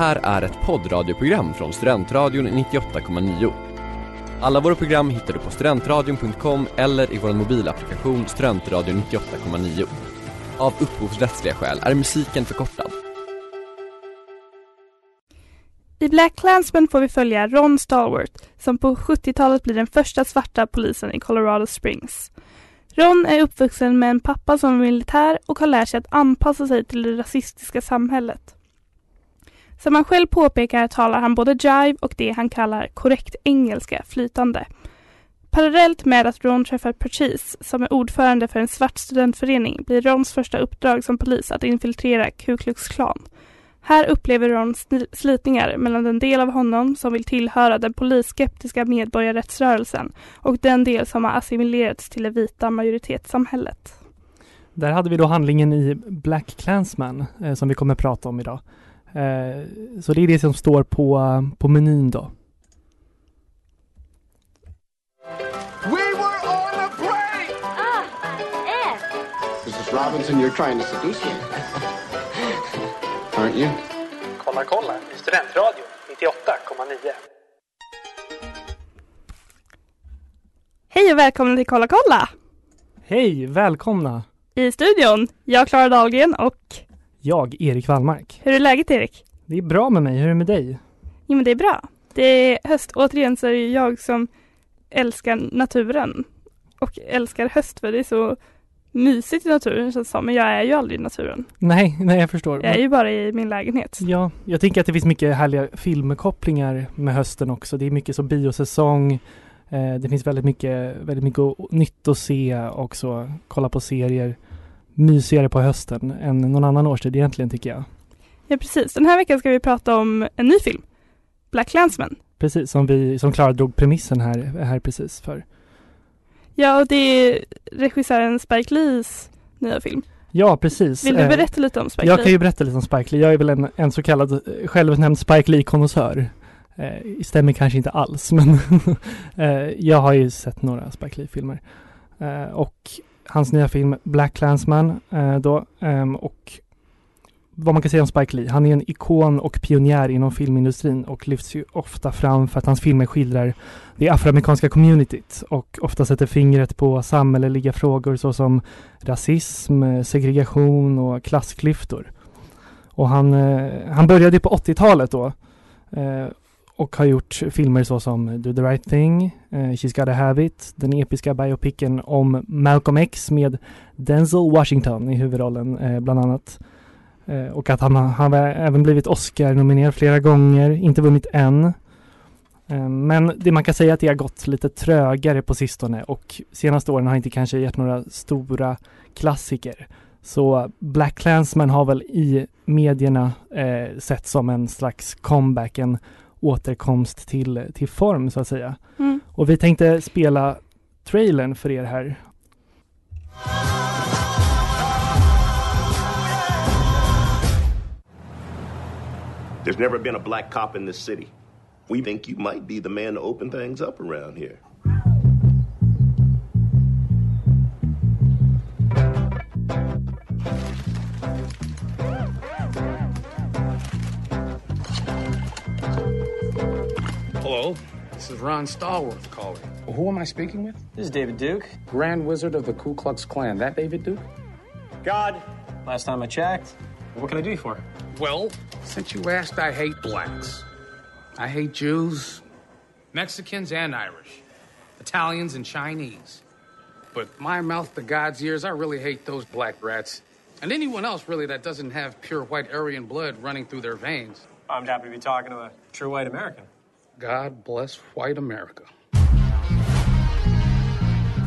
här är ett poddradioprogram från Studentradion 98,9. Alla våra program hittar du på studentradion.com eller i vår mobilapplikation Studentradion 98,9. Av upphovsrättsliga skäl är musiken förkortad. I Black Klansman får vi följa Ron Stallworth som på 70-talet blir den första svarta polisen i Colorado Springs. Ron är uppvuxen med en pappa som är militär och har lärt sig att anpassa sig till det rasistiska samhället. Som han själv påpekar talar han både jive och det han kallar korrekt engelska flytande. Parallellt med att Ron träffar Purchase, som är ordförande för en svart studentförening, blir Rons första uppdrag som polis att infiltrera Ku Klux Klan. Här upplever Ron slitningar mellan den del av honom som vill tillhöra den polisskeptiska medborgarrättsrörelsen och den del som har assimilerats till det vita majoritetssamhället. Där hade vi då handlingen i Black Klansman eh, som vi kommer prata om idag. Eh, så det är det som står på, på menyn då. We were on a break! Ah, Ed! Mrs. Robinson, you're trying to seduce me. Aren't you? Kolla kolla i Studentradion 98,9. Hej och välkomna till Kolla kolla! Hej, välkomna! I studion, jag Klara Dahlgren och Jag, Erik Wallmark. hur är läget Erik? Det är bra med mig, hur är det med dig? Jo men det är bra. Det är höst. Återigen så är det jag som älskar naturen. Och älskar höst för det är så mysigt i naturen känns det som. Men jag är ju aldrig i naturen. Nej, nej jag förstår. Jag är ju bara i min lägenhet. Ja, jag tänker att det finns mycket härliga filmkopplingar med hösten också. Det är mycket som biosäsong. Eh, det finns väldigt mycket, väldigt mycket nytt att se också. Kolla på serier. Mysigare på hösten än någon annan årstid egentligen tycker jag. Ja precis. Den här veckan ska vi prata om en ny film. Black Klansman. Precis som vi, som Klara drog premissen här, här precis för. Ja och det är regissören Spike Lees nya film. Ja, precis. Vill du Eh, berätta lite om Spike Jag Lee? kan ju berätta lite om Spike Lee. Jag är väl en, en så kallad eh, självutnämnd Spike Lee-konnässör. Eh, stämmer kanske inte alls, men eh, jag har ju sett några Spike Lee-filmer. Eh, och hans nya film Black Clansman eh, då, ehm, och vad man kan säga om Spike Lee. Han är en ikon och pionjär inom filmindustrin och lyfts ju ofta fram för att hans filmer skildrar det afroamerikanska communityt och ofta sätter fingret på samhälleliga frågor såsom rasism, eh, segregation och klassklyftor. Och han, eh, han började på 80-talet då eh, och har gjort filmer såsom Do the right thing, uh, She's gotta have it, den episka biopicen om Malcolm X med Denzel Washington i huvudrollen uh, bland annat. Uh, och att han har han har även blivit Oscar-nominerad flera gånger, inte vunnit än. Men det man kan säga är att det har gått lite trögare på sistone och senaste åren har inte kanske gett några stora klassiker. Så Black Klansman har väl i medierna eh, sett som en slags comeback, en återkomst till, till form så att säga. Mm. Och vi tänkte spela trailern för er här. There's never been a black cop in this city. We think you might be the man to open things up around here. This is Ron Stallworth calling. Who am I speaking with? This is David Duke. Grand Wizard of the Ku Klux Klan. That David Duke? God, last time I checked. What can I do you for? Well, since you asked, I hate blacks. I hate Jews, Mexicans, and Irish, Italians, and Chinese. But my mouth to God's ears, I really hate those black rats. And anyone else, really, that doesn't have pure white Aryan blood running through their veins. I'm happy to be talking to a true white American. God bless white America. The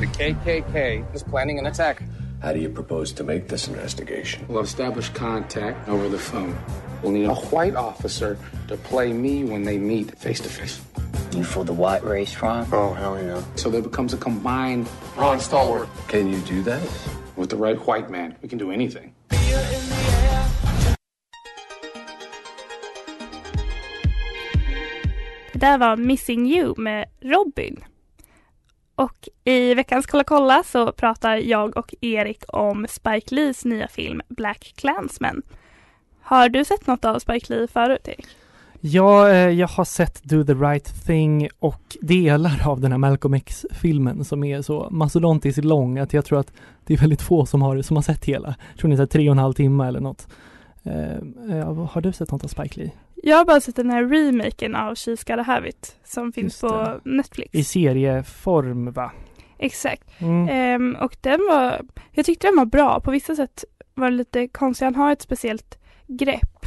KKK is planning an attack. How do you propose to make this investigation? We'll establish contact over the phone. We'll need a white officer to play me when they meet face to face. You for the white race, Ron? Oh, hell yeah. So there becomes a combined Ron Stallworth Can you do that? with the right white man. We can do anything. Där var Missing You med Robin. Och i veckans Kolla kolla så pratar jag och Erik om Spike Lees nya film Black Clansman. Har du sett något av Spike Lee förut Erik? Ja, eh, jag har sett Do the right thing och delar av den här Malcolm X-filmen som är så mastodontiskt lång att jag tror att det är väldigt få som har, som har sett hela. Jag tror ni är tre och en halv timme eller något. Eh, har du sett något av Spike Lee? Jag har bara sett den här remaken av She's Gotta Have It som finns på. Netflix. I serieform va? Exakt. Mm. Ehm, och den var, jag tyckte den var bra. På vissa sätt var det lite konstigt. Han har ett speciellt grepp.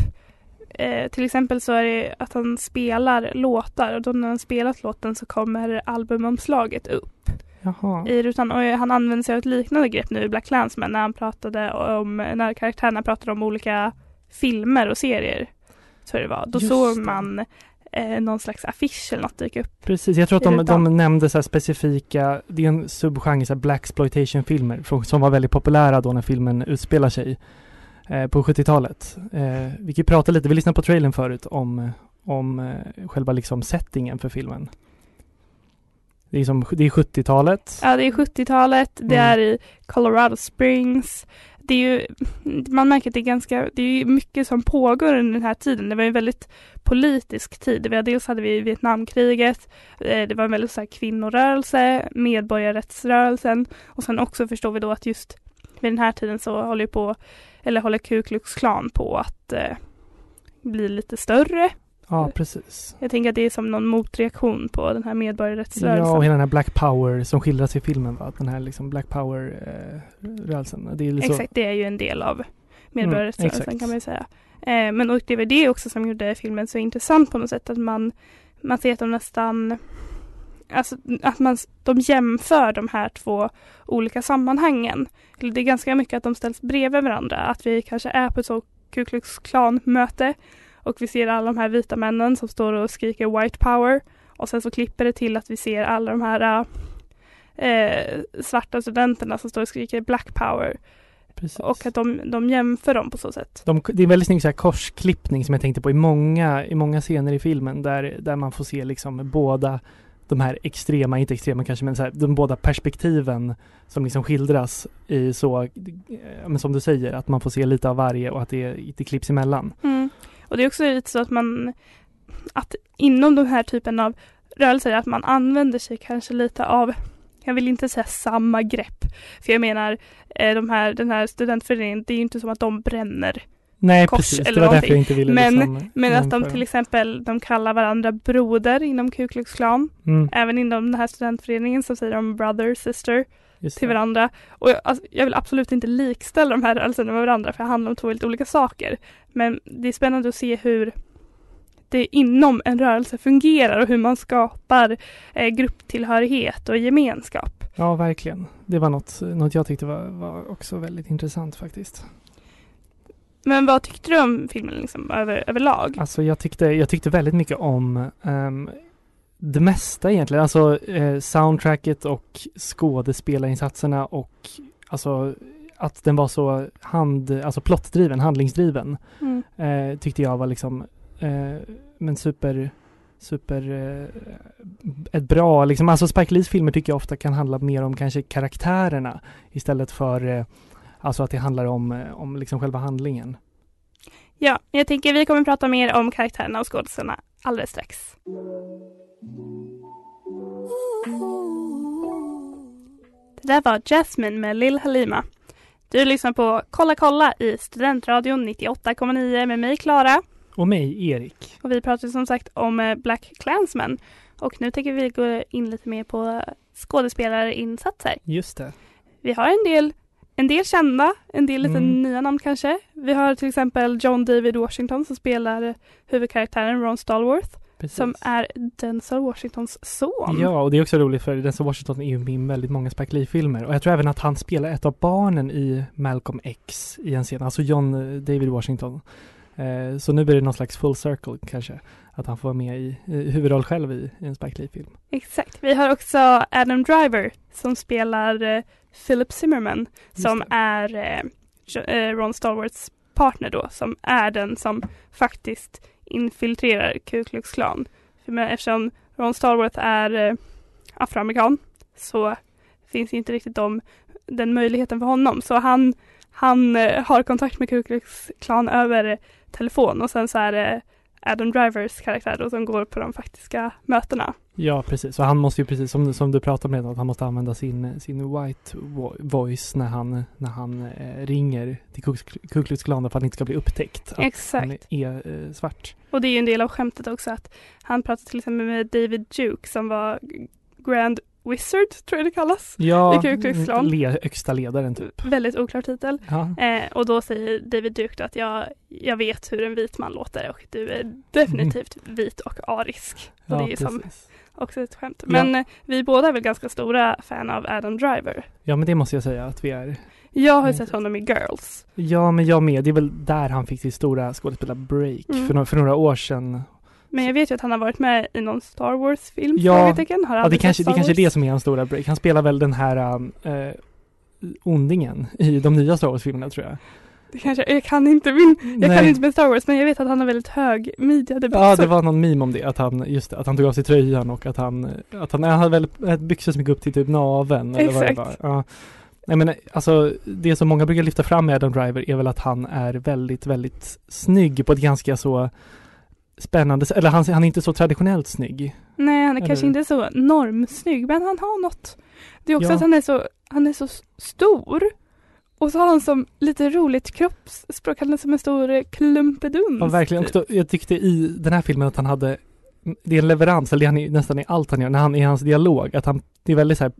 Eh, till exempel så är det att han spelar låtar och då när han spelat låten så kommer albumomslaget upp Jaha. i rutan. Och han använder sig av ett liknande grepp nu i Black Clansman när han pratade om, när karaktärerna pratade om olika filmer och serier. Så det var. Då Just såg det. man eh, någon slags affisch eller något dyka upp. Precis, jag tror att de, de nämnde så specifika, det är en subgenre, black exploitation filmer som var väldigt populära då när filmen utspelar sig eh, på 70-talet. Eh, vi kan prata lite, vi lyssnade på trailern förut om, om eh, själva liksom settingen för filmen. Det är, som, det är 70-talet. Ja, det är 70-talet, det Mm. är i Colorado Springs. Det är ju, man märker att det är ganska, det är ju mycket som pågår under den här tiden. Det var ju en väldigt politisk tid. Dels hade vi Vietnamkriget, eh, det var en väldigt så här kvinnorörelse, medborgarrättsrörelsen och sen också förstår vi då att just vid den här tiden så håller ju på, eller håller Ku Klux Klan på att eh, bli lite större. Ja, precis. Jag tänker att det är som någon motreaktion på den här medborgarrättsrörelsen. Ja, och hela den här Black Power som skildras i filmen. Va? Den här liksom Black Power-rörelsen. är liksom, Exakt, det är ju en del av medborgarrättsrörelsen exakt. kan man ju säga. Eh, men och det var det också som gjorde filmen så intressant på något sätt att man, man ser att de nästan Alltså att man, de jämför de här två olika sammanhangen. Det är ganska mycket att de ställs bredvid varandra. Att vi kanske är på ett så Ku Klux Klan möte och vi ser alla de här vita männen som står och skriker white power. Och sen så klipper det till att vi ser alla de här eh, svarta studenterna som står och skriker black power. Precis. Och att de, de jämför dem på så sätt. De, det är en väldigt snygg så här korsklippning som jag tänkte på i många, i många scener i filmen där, där man får se liksom båda de här extrema, inte extrema kanske, men så här, de båda perspektiven som liksom skildras i så, men som du säger, att man får se lite av varje och att det, det klipps emellan. Mm. Och det är också lite så att man att inom den här typen av rörelser att man använder sig kanske lite av jag vill inte säga samma grepp. För jag menar eh, de här, den här studentföreningen, det är ju inte som att de bränner Nej, kors precis. Det eller var därför någonting. jag inte ville Men, liksom men att de till exempel de kallar varandra broder inom Ku Klux Klan. Mm, Även inom den här studentföreningen så säger de brother, sister just till varandra. Och jag, alltså, jag vill absolut inte likställa de här rörelserna med varandra för det handlar om två helt olika saker. Men det är spännande att se hur det inom en rörelse fungerar och hur man skapar eh, grupptillhörighet och gemenskap. Ja, verkligen. Det var något, något jag tyckte var, var också väldigt intressant faktiskt. Men vad tyckte du om filmen liksom, över, överlag? Alltså jag tyckte, jag tyckte väldigt mycket om ehm, det mesta egentligen. Alltså eh, soundtracket och skådespelarinsatserna och alltså att den var så hand, alltså plottdriven, handlingsdriven Mm. eh, tyckte jag var liksom eh, men super super eh, ett bra liksom, alltså Spike Lees filmer tycker jag ofta kan handla mer om kanske karaktärerna istället för eh, alltså att det handlar om, eh, om liksom själva handlingen. Ja, jag tänker vi kommer prata mer om karaktärerna och skådespelarna alldeles strax. Det där var Jasmine med Lil Halima. Du lyssnar på Kolla kolla i Studentradion 98,9 med mig Klara. Och mig, Erik. Och vi pratar som sagt om eh, Black Klansman. Och nu tänker vi gå in lite mer på skådespelarinsatser. Just det. Vi har en del, en del kända, en del lite Mm. nya namn kanske. Vi har till exempel John David Washington som spelar huvudkaraktären Ron Stallworth. Precis. Som är Denzel Washingtons son. Ja, och det är också roligt för Denzel Washington är ju med i väldigt många Spike Lee-filmer. Och jag tror även att han spelar ett av barnen i Malcolm X i en scen, alltså John eh, David Washington. Eh, så nu blir det någon slags full circle kanske. Att han får vara med i, i huvudroll själv i, i en Spike Lee-film. Exakt. Vi har också Adam Driver som spelar eh, Philip Zimmerman som är eh, Ron Stallworths partner då som är den som faktiskt infiltrerar Ku Klux Klan. För eftersom Ron Starworth är eh, afroamerikan så finns inte riktigt de, den möjligheten för honom. Så han, han eh, har kontakt med Ku Klux Klan över telefon och sen så är det Adam Drivers karaktär då som går på de faktiska mötena. Ja, precis. Och han måste ju precis som, som du pratade om att han måste använda sin, sin white vo- voice när han, när han eh, ringer till Ku Ku Klux Klan för att han inte ska bli upptäckt. Att Exakt. han är eh, svart. Och det är ju en del av skämtet också att han pratade till exempel med David Duke som var Grand Wizard, tror jag det kallas. Ja, le, högsta ledaren typ. Väldigt oklar titel. Ja. Eh, och då säger David Duke att jag, jag vet hur en vit man låter och du är definitivt vit och arisk. Och Ja, det är ju som också ett skämt. Ja. Men eh, vi båda är väl ganska stora fan av Adam Driver. ja, men det måste jag säga att vi är. Jag har ju Mm. sett honom i Girls. Ja, men jag med. Det är väl där han fick sitt stora skådespelarbreak Mm. för, några, för några år sedan. Men jag vet ju att han har varit med i någon Star Wars-film, Ja. Ja, det kanske, det kanske är det som är hans stora break. Han spelar väl den här äh, ondingen i de nya Star Wars-filmerna tror jag. Det kanske, jag kan inte min, jag kan Nej. inte med Star Wars men jag vet att han har väldigt hög midjadebyxor. Ja, det var någon meme om det, att han, just det, att han tog av sig tröjan och att han, att han, han hade väl ett byxor som gick upp till typ naveln eller vad det var. Exakt. Ja. Nej men alltså, det som många brukar lyfta fram med Adam Driver är väl att han är väldigt, väldigt snygg på ett ganska så spännande. Eller han, han är inte så traditionellt snygg. Nej, han är Eller kanske inte så normsnygg men han har något. Det är också Ja. att han är så, han är så stor. Och så har han som lite roligt kroppsspråk, han är som en stor eh, klumpeduns. Ja, verkligen. Och då, jag tyckte i den här filmen att han hade det är en leverans, eller det han är nästan i allt han gör, när han i hans dialog, att han, det är väldigt så här,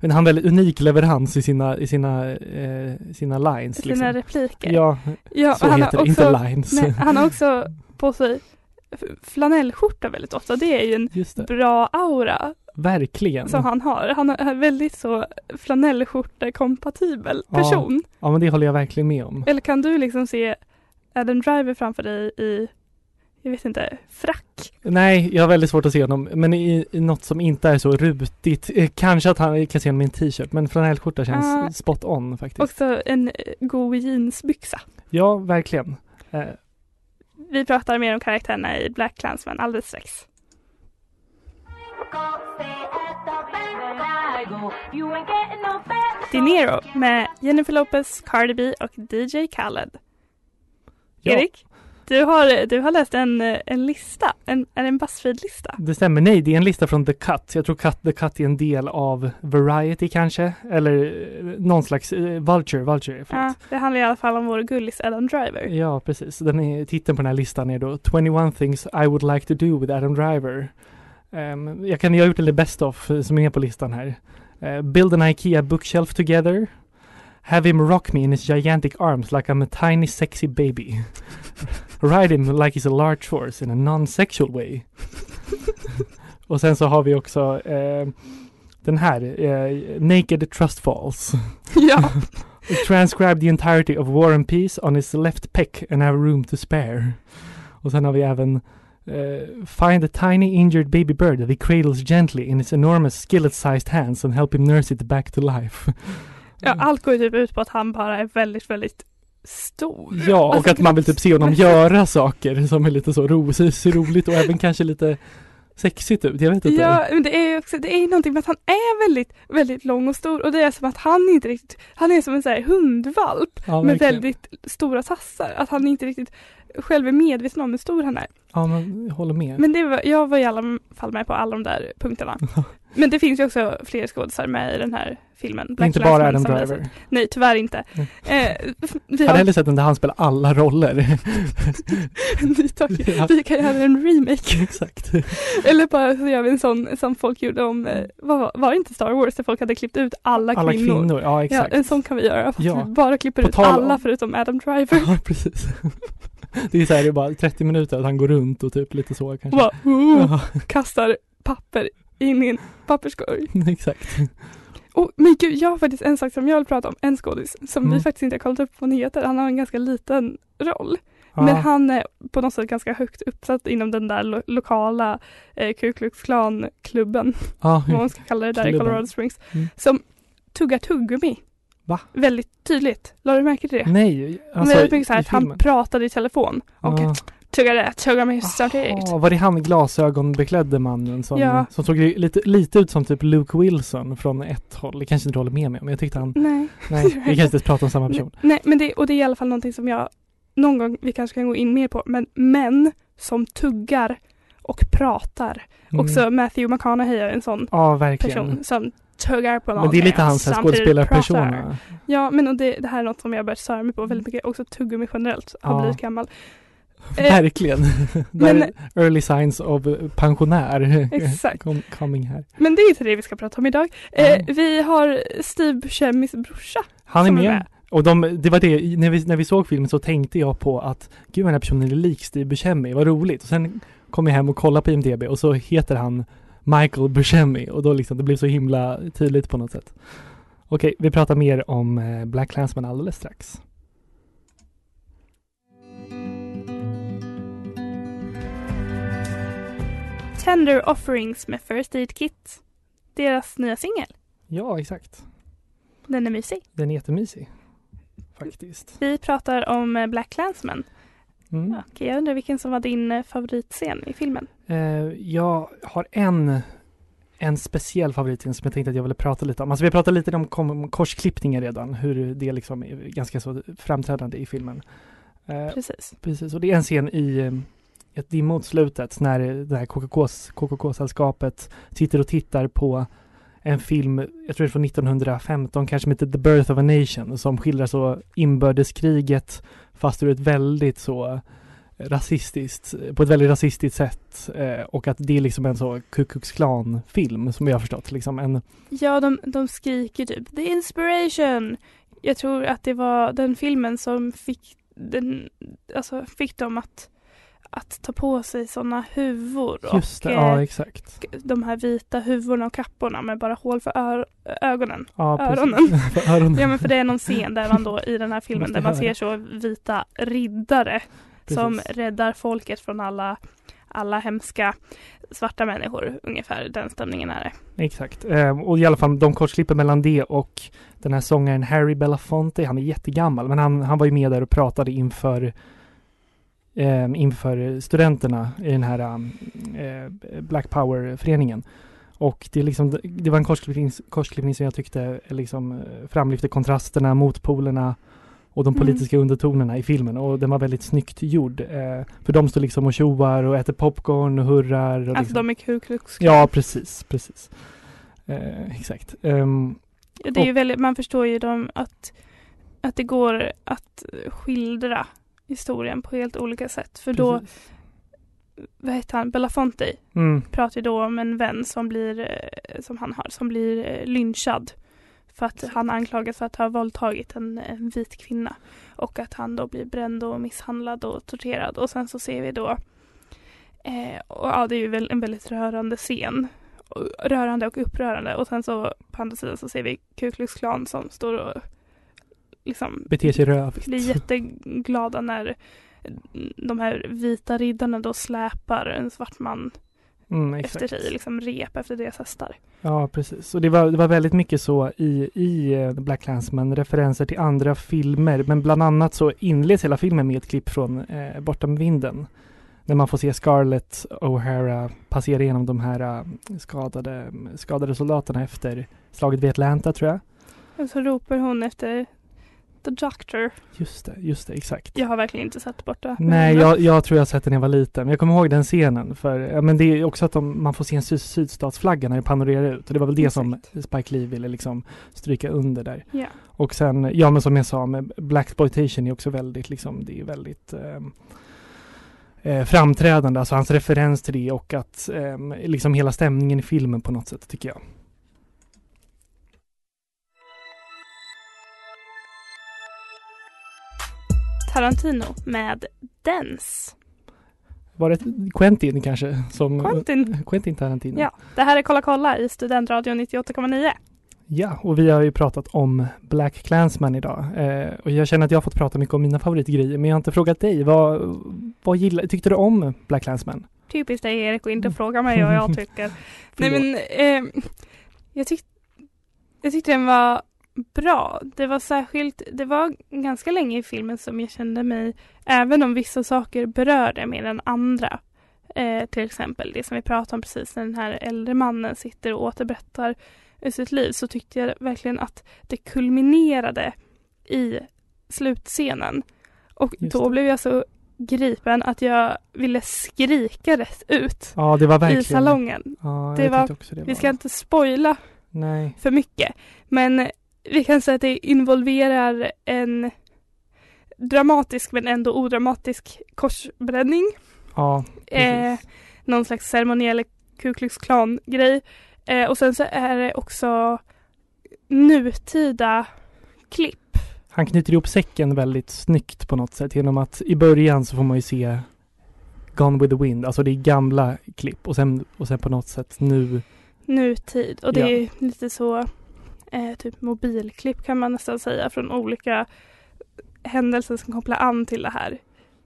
han har en väldigt unik leverans i sina, i sina, eh, sina lines. Sina liksom. repliker. Ja, Ja, så han har heter det, också- inte lines. Nej, han har också på sig flanellskjorta väldigt ofta. Det är ju en bra aura Verkligen. som han har. Han är väldigt så flanellskjorte-kompatibel Ja. person. Ja, men det håller jag verkligen med om. Eller kan du liksom se Adam Driver framför dig i, jag vet inte, frack? Nej, jag har väldigt svårt att se honom, men i, i något som inte är så rutigt. Eh, kanske att han kan se honom i en t-shirt, men flanellskjorta känns Ah. spot on faktiskt. Också en eh, god jeansbyxa. Ja, verkligen. Vi pratar mer om karaktärerna i Black Clansman alldeles strax. De Niro med Jennifer Lopez, Cardi B och DJ Khaled. Ja. Erik, du har, du har läst en, en lista, en, är det en Buzzfeed-lista? Det stämmer, nej det är en lista från The Cut. Jag tror Cut, The Cut är en del av Variety kanske, eller eh, någon slags eh, Vulture, Vulture. Ja, det handlar i alla fall om vår gullis Adam Driver. Ja, precis. Den är, titeln på den här listan är då 21 things I would like to do with Adam Driver. Ehm, jag, kan, gjort en lite best of eh, som är på listan här. Eh, build an IKEA bookshelf together. Have him rock me in his gigantic arms like I'm a tiny sexy baby. Ride him like he's a large horse in a non-sexual way. Och sen så har vi också eh, den här, eh, Naked Trust Falls. Ja. Transcribe the entirety of War and Peace on his left peck and have room to spare. Och sen har vi även eh, Find a tiny injured baby bird that he cradles gently in his enormous skillet-sized hands and help him nurse it back to life. Ja, allt går ju typ ut på att han bara är väldigt, väldigt stor. Ja, och Alltså, att man vill typ se honom göra saker som är lite så ro, ser, roligt och även kanske lite sexigt ut. Jag vet inte. Ja, men det är ju också, det är någonting med att han är väldigt, väldigt lång och stor och det är som att han inte riktigt, han är som en sån här hundvalp Ja, med väldigt stora tassar. Att han inte riktigt själv är medveten om hur stor han är. Ja, men jag håller med. Men det var, jag var i alla fall med på alla de där punkterna. Men det finns ju också fler skådisar med i den här filmen. Är inte bara Adam Driver. Nej, tyvärr inte. Mm. Eh, vi har hellre sett den där han spelar alla roller. Ja. vi kan göra en remake. Exakt. Eller bara så gör vi en sån som folk gjorde om, eh, var, var det inte Star Wars där folk hade klippt ut alla, Alla kvinnor, ja Ja, exakt. en sån kan vi göra. Ja. vi bara klipper ut tal om- alla förutom Adam Driver. Ja, precis. Det är så här, det är bara 30 minuter att han går runt och typ lite så Och kanske. bara, oh, Ja, kastar papper i en papperskorg. exakt. Oh, men gud, jag har faktiskt en sak som jag vill prata om, en skådis som Mm. vi faktiskt inte har kollat upp på nyheter. Han har en ganska liten roll. Ja. Men han är på något sätt ganska högt uppsatt inom den där lo- lokala eh, Ku Klux Klan-klubben, Ja, vad man ska kalla det där i Klubben. Colorado Springs, Mm. som tuggar tuggummi. Va? Väldigt tydligt. Lade du märke till det? nej. Alltså, väldigt mycket så här, i att han pratade i telefon och Ja. tuggade tuggummi samtidigt. Jaha, var det han glasögonbeklädde mannen som, Ja. som såg lite, lite ut som typ Luke Wilson från ett håll? Det kanske inte du håller med mig om, men jag tyckte han... Nej. Nej, vi kanske inte pratar om samma person. Nej, men det, och det är i alla fall någonting som jag någon gång, vi kanske kan gå in mer på, men män som tuggar och pratar. Mm. Också Matthew McConaughey är en sån Ja, person som tuggar på Men det är någonting lite hans samtidigt skådespelarpersona. Ja, men och det, det här är något som jag börjat störa mig på väldigt mycket. Också tuggummi generellt. Har Ja. blivit gammal. Eh, Verkligen. Men- är early signs of pensionär Exakt. com- coming här. Men det är inte det vi ska prata om idag. Eh, vi har Steve Buscemi's brorsa. Han är som med. Och de, det var det, när vi, när vi såg filmen så tänkte jag på att gud den här personen är lik Steve Buscemi, vad roligt. Och sen kom jag hem och kollade på IMDB och så heter han Michael Buscemi och då liksom det blev så himla tydligt på något sätt. Okej, vi pratar mer om eh, Black Clansman alldeles strax. Tender Offerings med First Aid Kit. Deras nya singel. Ja, exakt. Den är mysig. Den är jättemysig. Faktiskt. Vi pratar om eh, Black Clansman. Mm. Okej, jag undrar vilken som var din eh, favoritscen i filmen? Eh, jag har en, en speciell favoritscen som jag tänkte att jag ville prata lite om. Alltså vi pratat lite om kom- korsklippningar redan, hur det liksom är ganska så framträdande i filmen. Precis. Precis, och det är en scen i ett dimma mot slutet när det här KKK-sällskapet sitter och tittar på en film, jag tror det är från 1915, kanske som heter The Birth of a Nation, som skildrar så inbördeskriget fast ur ett väldigt så rasistiskt, på ett väldigt rasistiskt sätt eh, och att det är liksom en så Ku Klux Klan-film som jag har förstått, liksom en Ja, de, de skriker typ The Inspiration! Jag tror att det var den filmen som fick, den, alltså fick dem att, att ta på sig sådana huvor Just och det, eh, ja exakt. de här vita huvorna och kapporna med bara hål för ö- ögonen. Ja, öronen. För öronen. Ja men för det är någon scen där man då i den här filmen där man ser så vita riddare som Precis. räddar folket från alla, alla hemska svarta människor. Ungefär den stämningen är det. Exakt. Eh, och i alla fall de kortslipper mellan det och den här sångaren Harry Belafonte. Han är jättegammal men han, han var ju med där och pratade inför eh, inför studenterna i den här eh, Black Power-föreningen. Och det, är liksom, det var en korsklippning, korsklippning som jag tyckte liksom eh, framlyfte kontrasterna, motpolerna och de Mm. politiska undertonerna i filmen och den var väldigt snyggt gjord. Eh, för de står liksom och tjoar och äter popcorn och hurrar. Och Alltså liksom. de är Ku Klux. Ja, precis, precis. Eh, exakt. Ehm, Ja, Det är ju och- väldigt, man förstår ju dem att, att det går att skildra historien på helt olika sätt. För då, precis. vad heter han, Belafonte Mm, pratar ju då om en vän som blir, eh, som han har, som blir eh, lynchad. För att han anklagas för att ha våldtagit en, en vit kvinna. Och att han då blir bränd och misshandlad och torterad. Och sen så ser vi då, eh, och ja det är ju väl en väldigt rörande scen. Rörande och upprörande. Och sen så på andra sidan så ser vi Ku Klux Klan som står och liksom beter sig rövigt. blir jätteglada när de här vita riddarna då släpar en svart man Mm, efter sig, liksom rep efter deras hästar. Ja, precis. Och det var, det var väldigt mycket så i, i eh, Black Clansman, referenser till andra filmer. Men bland annat så inleds hela filmen med ett klipp från eh, Bortom vinden. När man får se Scarlett O'Hara passera igenom de här eh, skadade, skadade soldaterna efter slaget vid Atlanta tror jag. Och så ropar hon efter The Doctor. Just det, just det, exakt. Jag har verkligen inte sett borta. Nej, jag, jag tror jag har sett den när jag var liten. Jag kommer ihåg den scenen. För, ja, men det är också att de, man får se en syd sydstatsflagga när det panorerar ut. Och det var väl det som Spike Lee ville liksom stryka under där. Ja. Och sen, ja men som jag sa, med Black exploitation är också väldigt, liksom, det är väldigt ehm, eh, framträdande. Alltså hans referens till det och att ehm, liksom hela stämningen i filmen på något sätt tycker jag. Tarantino med Dens. Var det Quentin kanske? Som, Quentin. Quentin Tarantino. Ja, det här är Kolla kolla i Studentradion 98,9. Ja, och vi har ju pratat om Black Clansman idag. Eh, och jag känner att jag har fått prata mycket om mina favoritgrejer, men jag har inte frågat dig. Vad, vad gillar, tyckte du om Black Clansman? Typiskt dig Erik att inte fråga mig vad jag tycker. Nej men eh, jag, tyck, jag tyckte den var bra. Det var särskilt, det var ganska länge i filmen som jag kände mig, även om vissa saker berörde mer än andra. Eh, till exempel det som vi pratade om precis när den här äldre mannen sitter och återberättar sitt liv så tyckte jag verkligen att det kulminerade i slutscenen. Och då blev jag så gripen att jag ville skrika rätt ut Ja, det var verkligen. i salongen. Ja, Det var- det Vi var. ska inte spoila Nej. för mycket. Men vi kan säga att det involverar en dramatisk men ändå odramatisk korsbränning. Ja, Eh, någon slags ceremoniell Ku Klux Klan grej. Eh, och sen så är det också nutida klipp. Han knyter ihop säcken väldigt snyggt på något sätt genom att i början så får man ju se Gone with the Wind, alltså det är gamla klipp och sen, och sen på något sätt nu, Nutid. Och det Ja. är lite så eh, typ mobilklipp kan man nästan säga från olika händelser som kopplar an till det här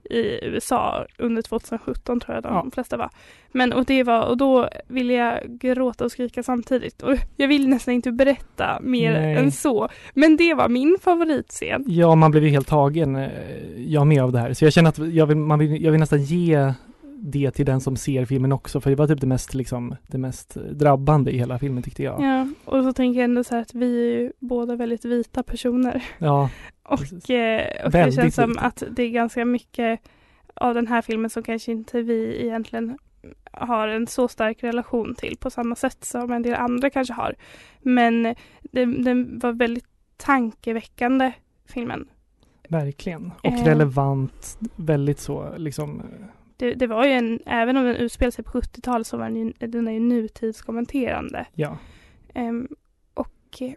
i USA under 2017 tror jag de Ja. flesta var. Men och det var och då ville jag gråta och skrika samtidigt och jag vill nästan inte berätta mer Nej. än så. Men det var min favoritscen. ja man blev ju helt tagen, eh, jag med av det här. Så jag känner att jag vill, man vill, jag vill nästan ge det till den som ser filmen också, för det var typ det mest liksom, det mest drabbande i hela filmen tyckte jag. Ja, och så tänker jag ändå så här att vi är ju båda väldigt vita personer. Ja, Och, eh, och det känns som att det är ganska mycket av den här filmen som kanske inte vi egentligen har en så stark relation till på samma sätt som en del andra kanske har. Men den var väldigt tankeväckande filmen. verkligen. Och Eh. relevant, väldigt så liksom, Det, det var ju en, även om den utspelar sig på 70-talet så var den ju, den är ju nutidskommenterande. ja. Ehm, och eh,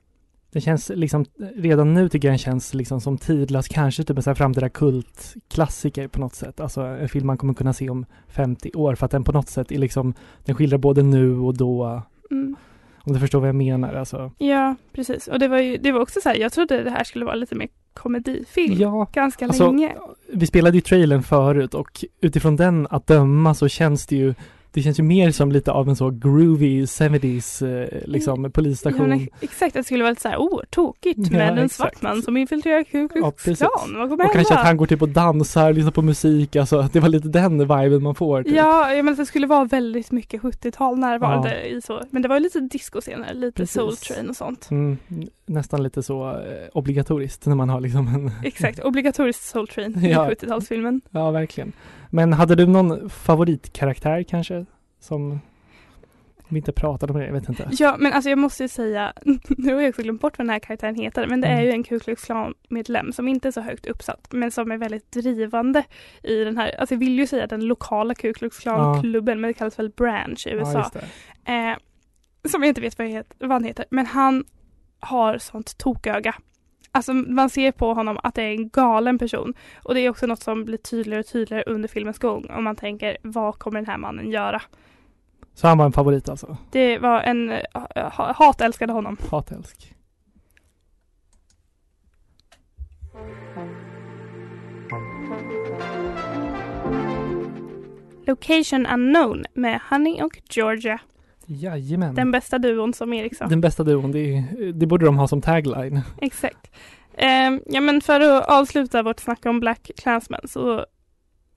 Det känns liksom, redan nu tycker jag den känns liksom som tidlös, kanske typ en sån här framtida kultklassiker på något sätt. Alltså en film man kommer kunna se om 50 år för att den på något sätt är liksom, den skildrar både nu och då. mm, Om du förstår vad jag menar alltså. ja, precis. Och det var ju det var också så här, jag trodde det här skulle vara lite mer komedifilm. Ja, Ganska Alltså, länge. vi spelade ju trailern förut och utifrån den att döma så känns det ju det känns ju mer som lite av en så groovy 70s eh, liksom polisstation. Ja, exakt, det skulle vara lite så här, oh, tokigt Ja, med en exakt. svart man som infiltrerar Ku Ja, Klux. Klan. Vad kommer och kanske att han går typ och dansar, lyssnar på musik, alltså det var lite den viben man får. Typ. Ja, jag menar att det skulle vara väldigt mycket 70-tal närvarande i så. Men det var ju lite discoscener, lite Precis. Soul Train och sånt. Mm, nästan lite så eh, obligatoriskt när man har liksom en... Exakt, obligatoriskt Soul Train i Ja. 70-talsfilmen. ja, verkligen. Men hade du någon favoritkaraktär kanske? Som vi inte pratade om det, jag vet inte. Ja, men alltså jag måste ju säga, nu har jag också glömt bort vad den här karaktären heter, men det är Mm. ju en Ku Klux Klan-medlem som inte är så högt uppsatt, men som är väldigt drivande i den här, alltså jag vill ju säga den lokala Ku Klux Klan-klubben, men det kallas väl Branch i Ja, USA. det. eh, som jag inte vet vad, het, vad han heter, men han har sånt toköga. Alltså man ser på honom att det är en galen person. Och det är också något som blir tydligare och tydligare under filmens gång. Om man tänker, vad kommer den här mannen göra? Så han var en favorit alltså? Det var en, eh, ha- hat älskade honom. Hatälsk. Location Unknown med Honey och Georgia. Jajamän. Den bästa duon som Erik sa. Den bästa duon, det, det borde de ha som tagline. Exakt. Ehm, ja men för att avsluta vårt snack om Black Klansman så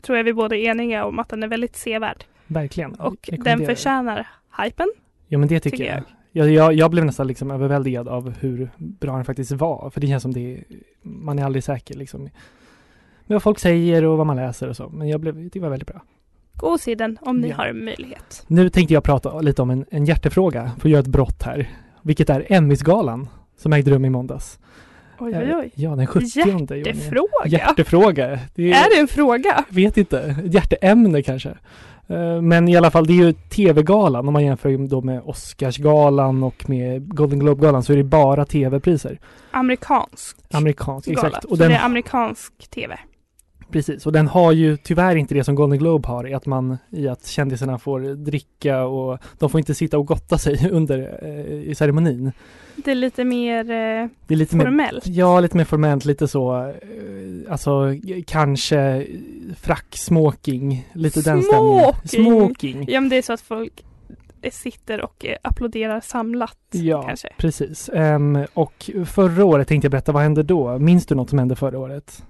tror jag vi båda är eniga om att den är väldigt sevärd. Verkligen. Och den förtjänar hypen. Ja men det tycker, tycker jag. Jag, jag. Jag blev nästan liksom överväldigad av hur bra den faktiskt var. För det känns som det, man är aldrig säker liksom. Med vad folk säger och vad man läser och så. Men jag blev, det var väldigt bra. Gå och se den om ni Ja. har möjlighet. Nu tänkte jag prata lite om en, en hjärtefråga för att göra ett brott här. Vilket är Emmysgalan som ägde rum i måndags. Oj oj oj. Ja, den 70 juni. Hjärtefråga? Hjärtefråga. Det Är det en fråga? vet inte. Hjärteämne kanske. Eh, Men i alla fall, det är ju TV-galan om man jämför då med Oscarsgalan och med Golden Globe-galan så är det bara TV-priser. Amerikansk Amerikansk, gala. exakt. Så Och det den, är amerikansk tv. Precis, och den har ju tyvärr inte det som Golden Globe har i att man i att kändisarna får dricka och de får inte sitta och gotta sig under eh, i ceremonin. Det är lite mer eh, Det är lite mer formellt. Ja, lite mer formellt, lite så, eh, alltså kanske frack, smoking, lite den stämningen. Smoking! Smoking! Ja men det är så att folk eh, sitter och eh, applåderar samlat Ja, kanske. precis. Ehm, och förra året tänkte jag berätta, vad hände då? Minns du något som hände förra året?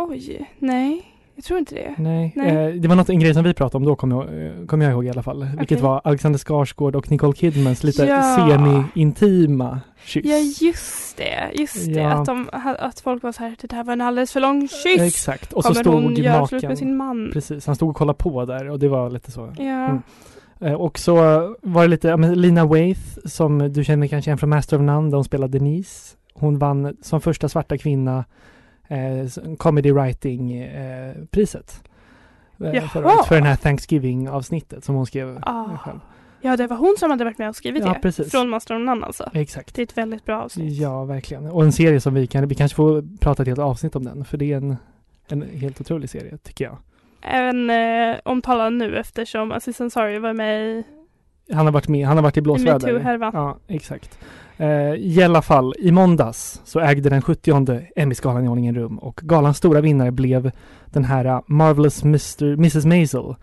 Oj, nej. Jag tror inte det. Nej, Nej. Eh, det var något, en grej som vi pratade om då, kommer jag, eh, kommer jag ihåg i alla fall. Vilket Okej. var Alexander Skarsgård och Nicole Kidmans lite Ja. semi-intima kyss. Ja, just det. Just det. Ja. Att, de, att folk var så här, det där var en alldeles för lång kyss. Exakt, och så Kommer stod hon göra slut med sin man? Precis, han stod och kollade på där och det var lite så. Ja. Mm. Eh, Och så var det lite, ja, men Lina Waithe som du känner kanske igen från Master of None där hon spelade Denise. Hon vann som första svarta kvinna eh, Comedy Writing eh. Eh, förra året, för den här Thanksgiving avsnittet som hon skrev Ah. själv. ja, det var hon som hade varit med och skrivit Ja, det. precis. Från Master of None alltså. Exakt. Det är ett väldigt bra avsnitt. Ja, verkligen. Och en serie som vi kan, vi kanske får prata ett helt avsnitt om den, för det är en, en helt otrolig serie, tycker jag. Även eh, omtalad nu eftersom Aziz Ansari var med i Han har varit med, han har varit i blåsväder. metoo-härvan. Ja, exakt. Eh, I alla fall, i måndags så ägde den 70 Emmy-skalan i ordningen rum och galans stora vinnare blev den här uh, Marvelous Mr. Mrs. Maisel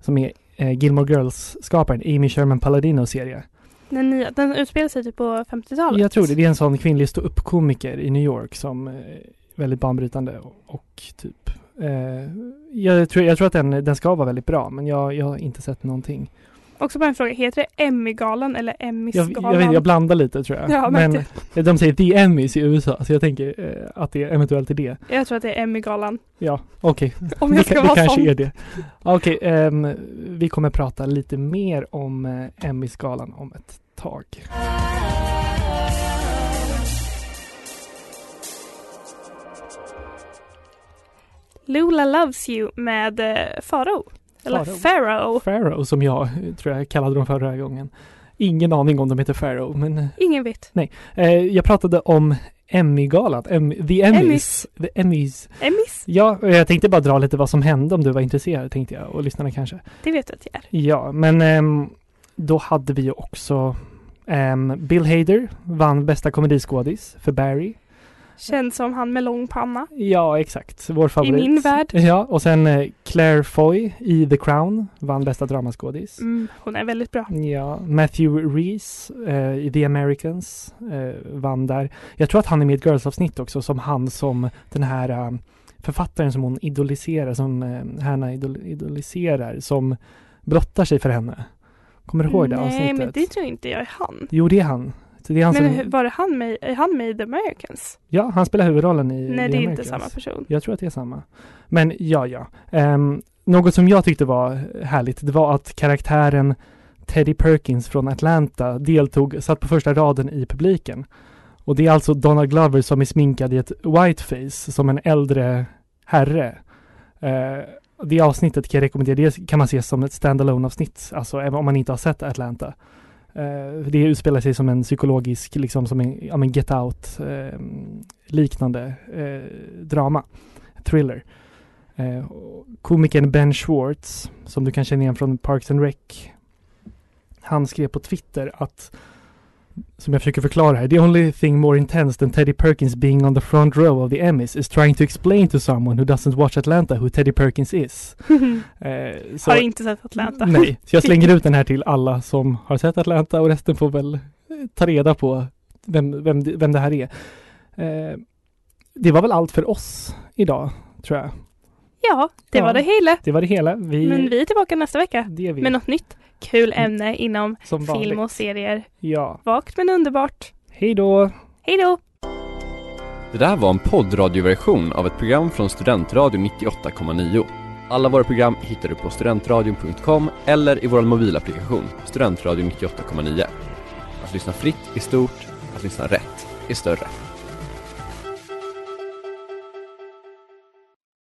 som är eh, Gilmore Girls-skaparen Amy Sherman Palladino serie. Den, nya, den utspelar sig typ på 50-talet. Jag tror det, det är en sån kvinnlig ståuppkomiker i New York som är väldigt banbrytande och, och typ eh, jag, tror, jag tror att den, den ska vara väldigt bra men jag, jag har inte sett någonting. Också bara en fråga, heter det Emmy-galan eller Jag, Emmys-galan? jag, vet, jag blandar lite tror jag. Ja, men märkte. de säger The Emmys i USA så jag tänker eh, att det eventuellt är det. Jag tror att det är Emmy-galan. Ja, okej. Om Det, jag ska det vara kanske sån. är det. Okej, ehm, vi kommer prata lite mer om eh, Emmy-skalan om ett tag. Lula Loves You med eh, Farao. Eller. Pharaoh. Pharaoh som jag tror jag kallade dem förra gången. Ingen aning om de heter Pharaoh, men eh, Ingen vet. eh, jag pratade om Emmy-galan, Em- The Emmys. Emmys. The Emmys. Emmys, Ja, jag tänkte bara dra lite vad som hände om du var intresserad, tänkte jag, och lyssnarna kanske. det vet jag att jag är. Ja, men ehm, då hade vi ju också ehm, Bill Hader vann bästa komediskådis för Barry. Känd som han med lång panna. Ja, exakt. Vår favorit. min värld. Ja, och sen eh, Claire Foy i The Crown vann bästa dramaskådis. Mm, hon är väldigt bra. Ja, Matthew Reese eh, i The Americans eh, vann där. Jag tror att han är med i ett Girls-avsnitt också som han som den här eh, författaren som hon idoliserar, som eh, Hanna idol idoliserar, som brottar sig för henne. Kommer du ihåg det Nej, avsnittet? men det tror inte jag är han. Jo, det är han. Så det är han Men som, var det han med, är han med i The Americans? ja, han spelar huvudrollen i Nej, The det är inte Americans. samma person. Jag tror att det är samma. Men ja, ja. Ehm, något som jag tyckte var härligt, det var att karaktären Teddy Perkins från Atlanta deltog, satt på första raden i publiken. Och det är alltså Donald Glover som är sminkad i ett whiteface som en äldre herre. Eh, det avsnittet kan jag rekommendera, det kan man se som ett standalone avsnitt, alltså även om man inte har sett Atlanta. Eh, det utspelar sig som en psykologisk, liksom som en, ja men get out eh, liknande eh, drama, thriller. Eh, komikern Ben Schwartz, som du kan känna igen från Parks and Rec, han skrev på Twitter att som jag försöker förklara här. The only thing more intense than Teddy Perkins being on the front row of the Emmys is trying to explain to someone who doesn't watch Atlanta who Teddy Perkins is. Eh, så- Har inte sett Atlanta. Nej, så jag slänger ut den här till alla som har sett Atlanta och resten får väl eh, ta reda på vem, vem, vem det här är. Eh, det var väl allt för oss idag, tror jag. Ja, det Ja. var det hela. Det var det hela. Vi, Men vi är tillbaka nästa vecka det är vi. med något nytt kul ämne inom Som vanligt. film och serier. Ja. Vagt men underbart. Hej då! Hej då! Det där var en poddradioversion av ett program från Studentradion 98,9. Alla våra program hittar du på studentradion.com eller i vår mobilapplikation Studentradion 98,9. Att lyssna fritt är stort, att lyssna rätt är större.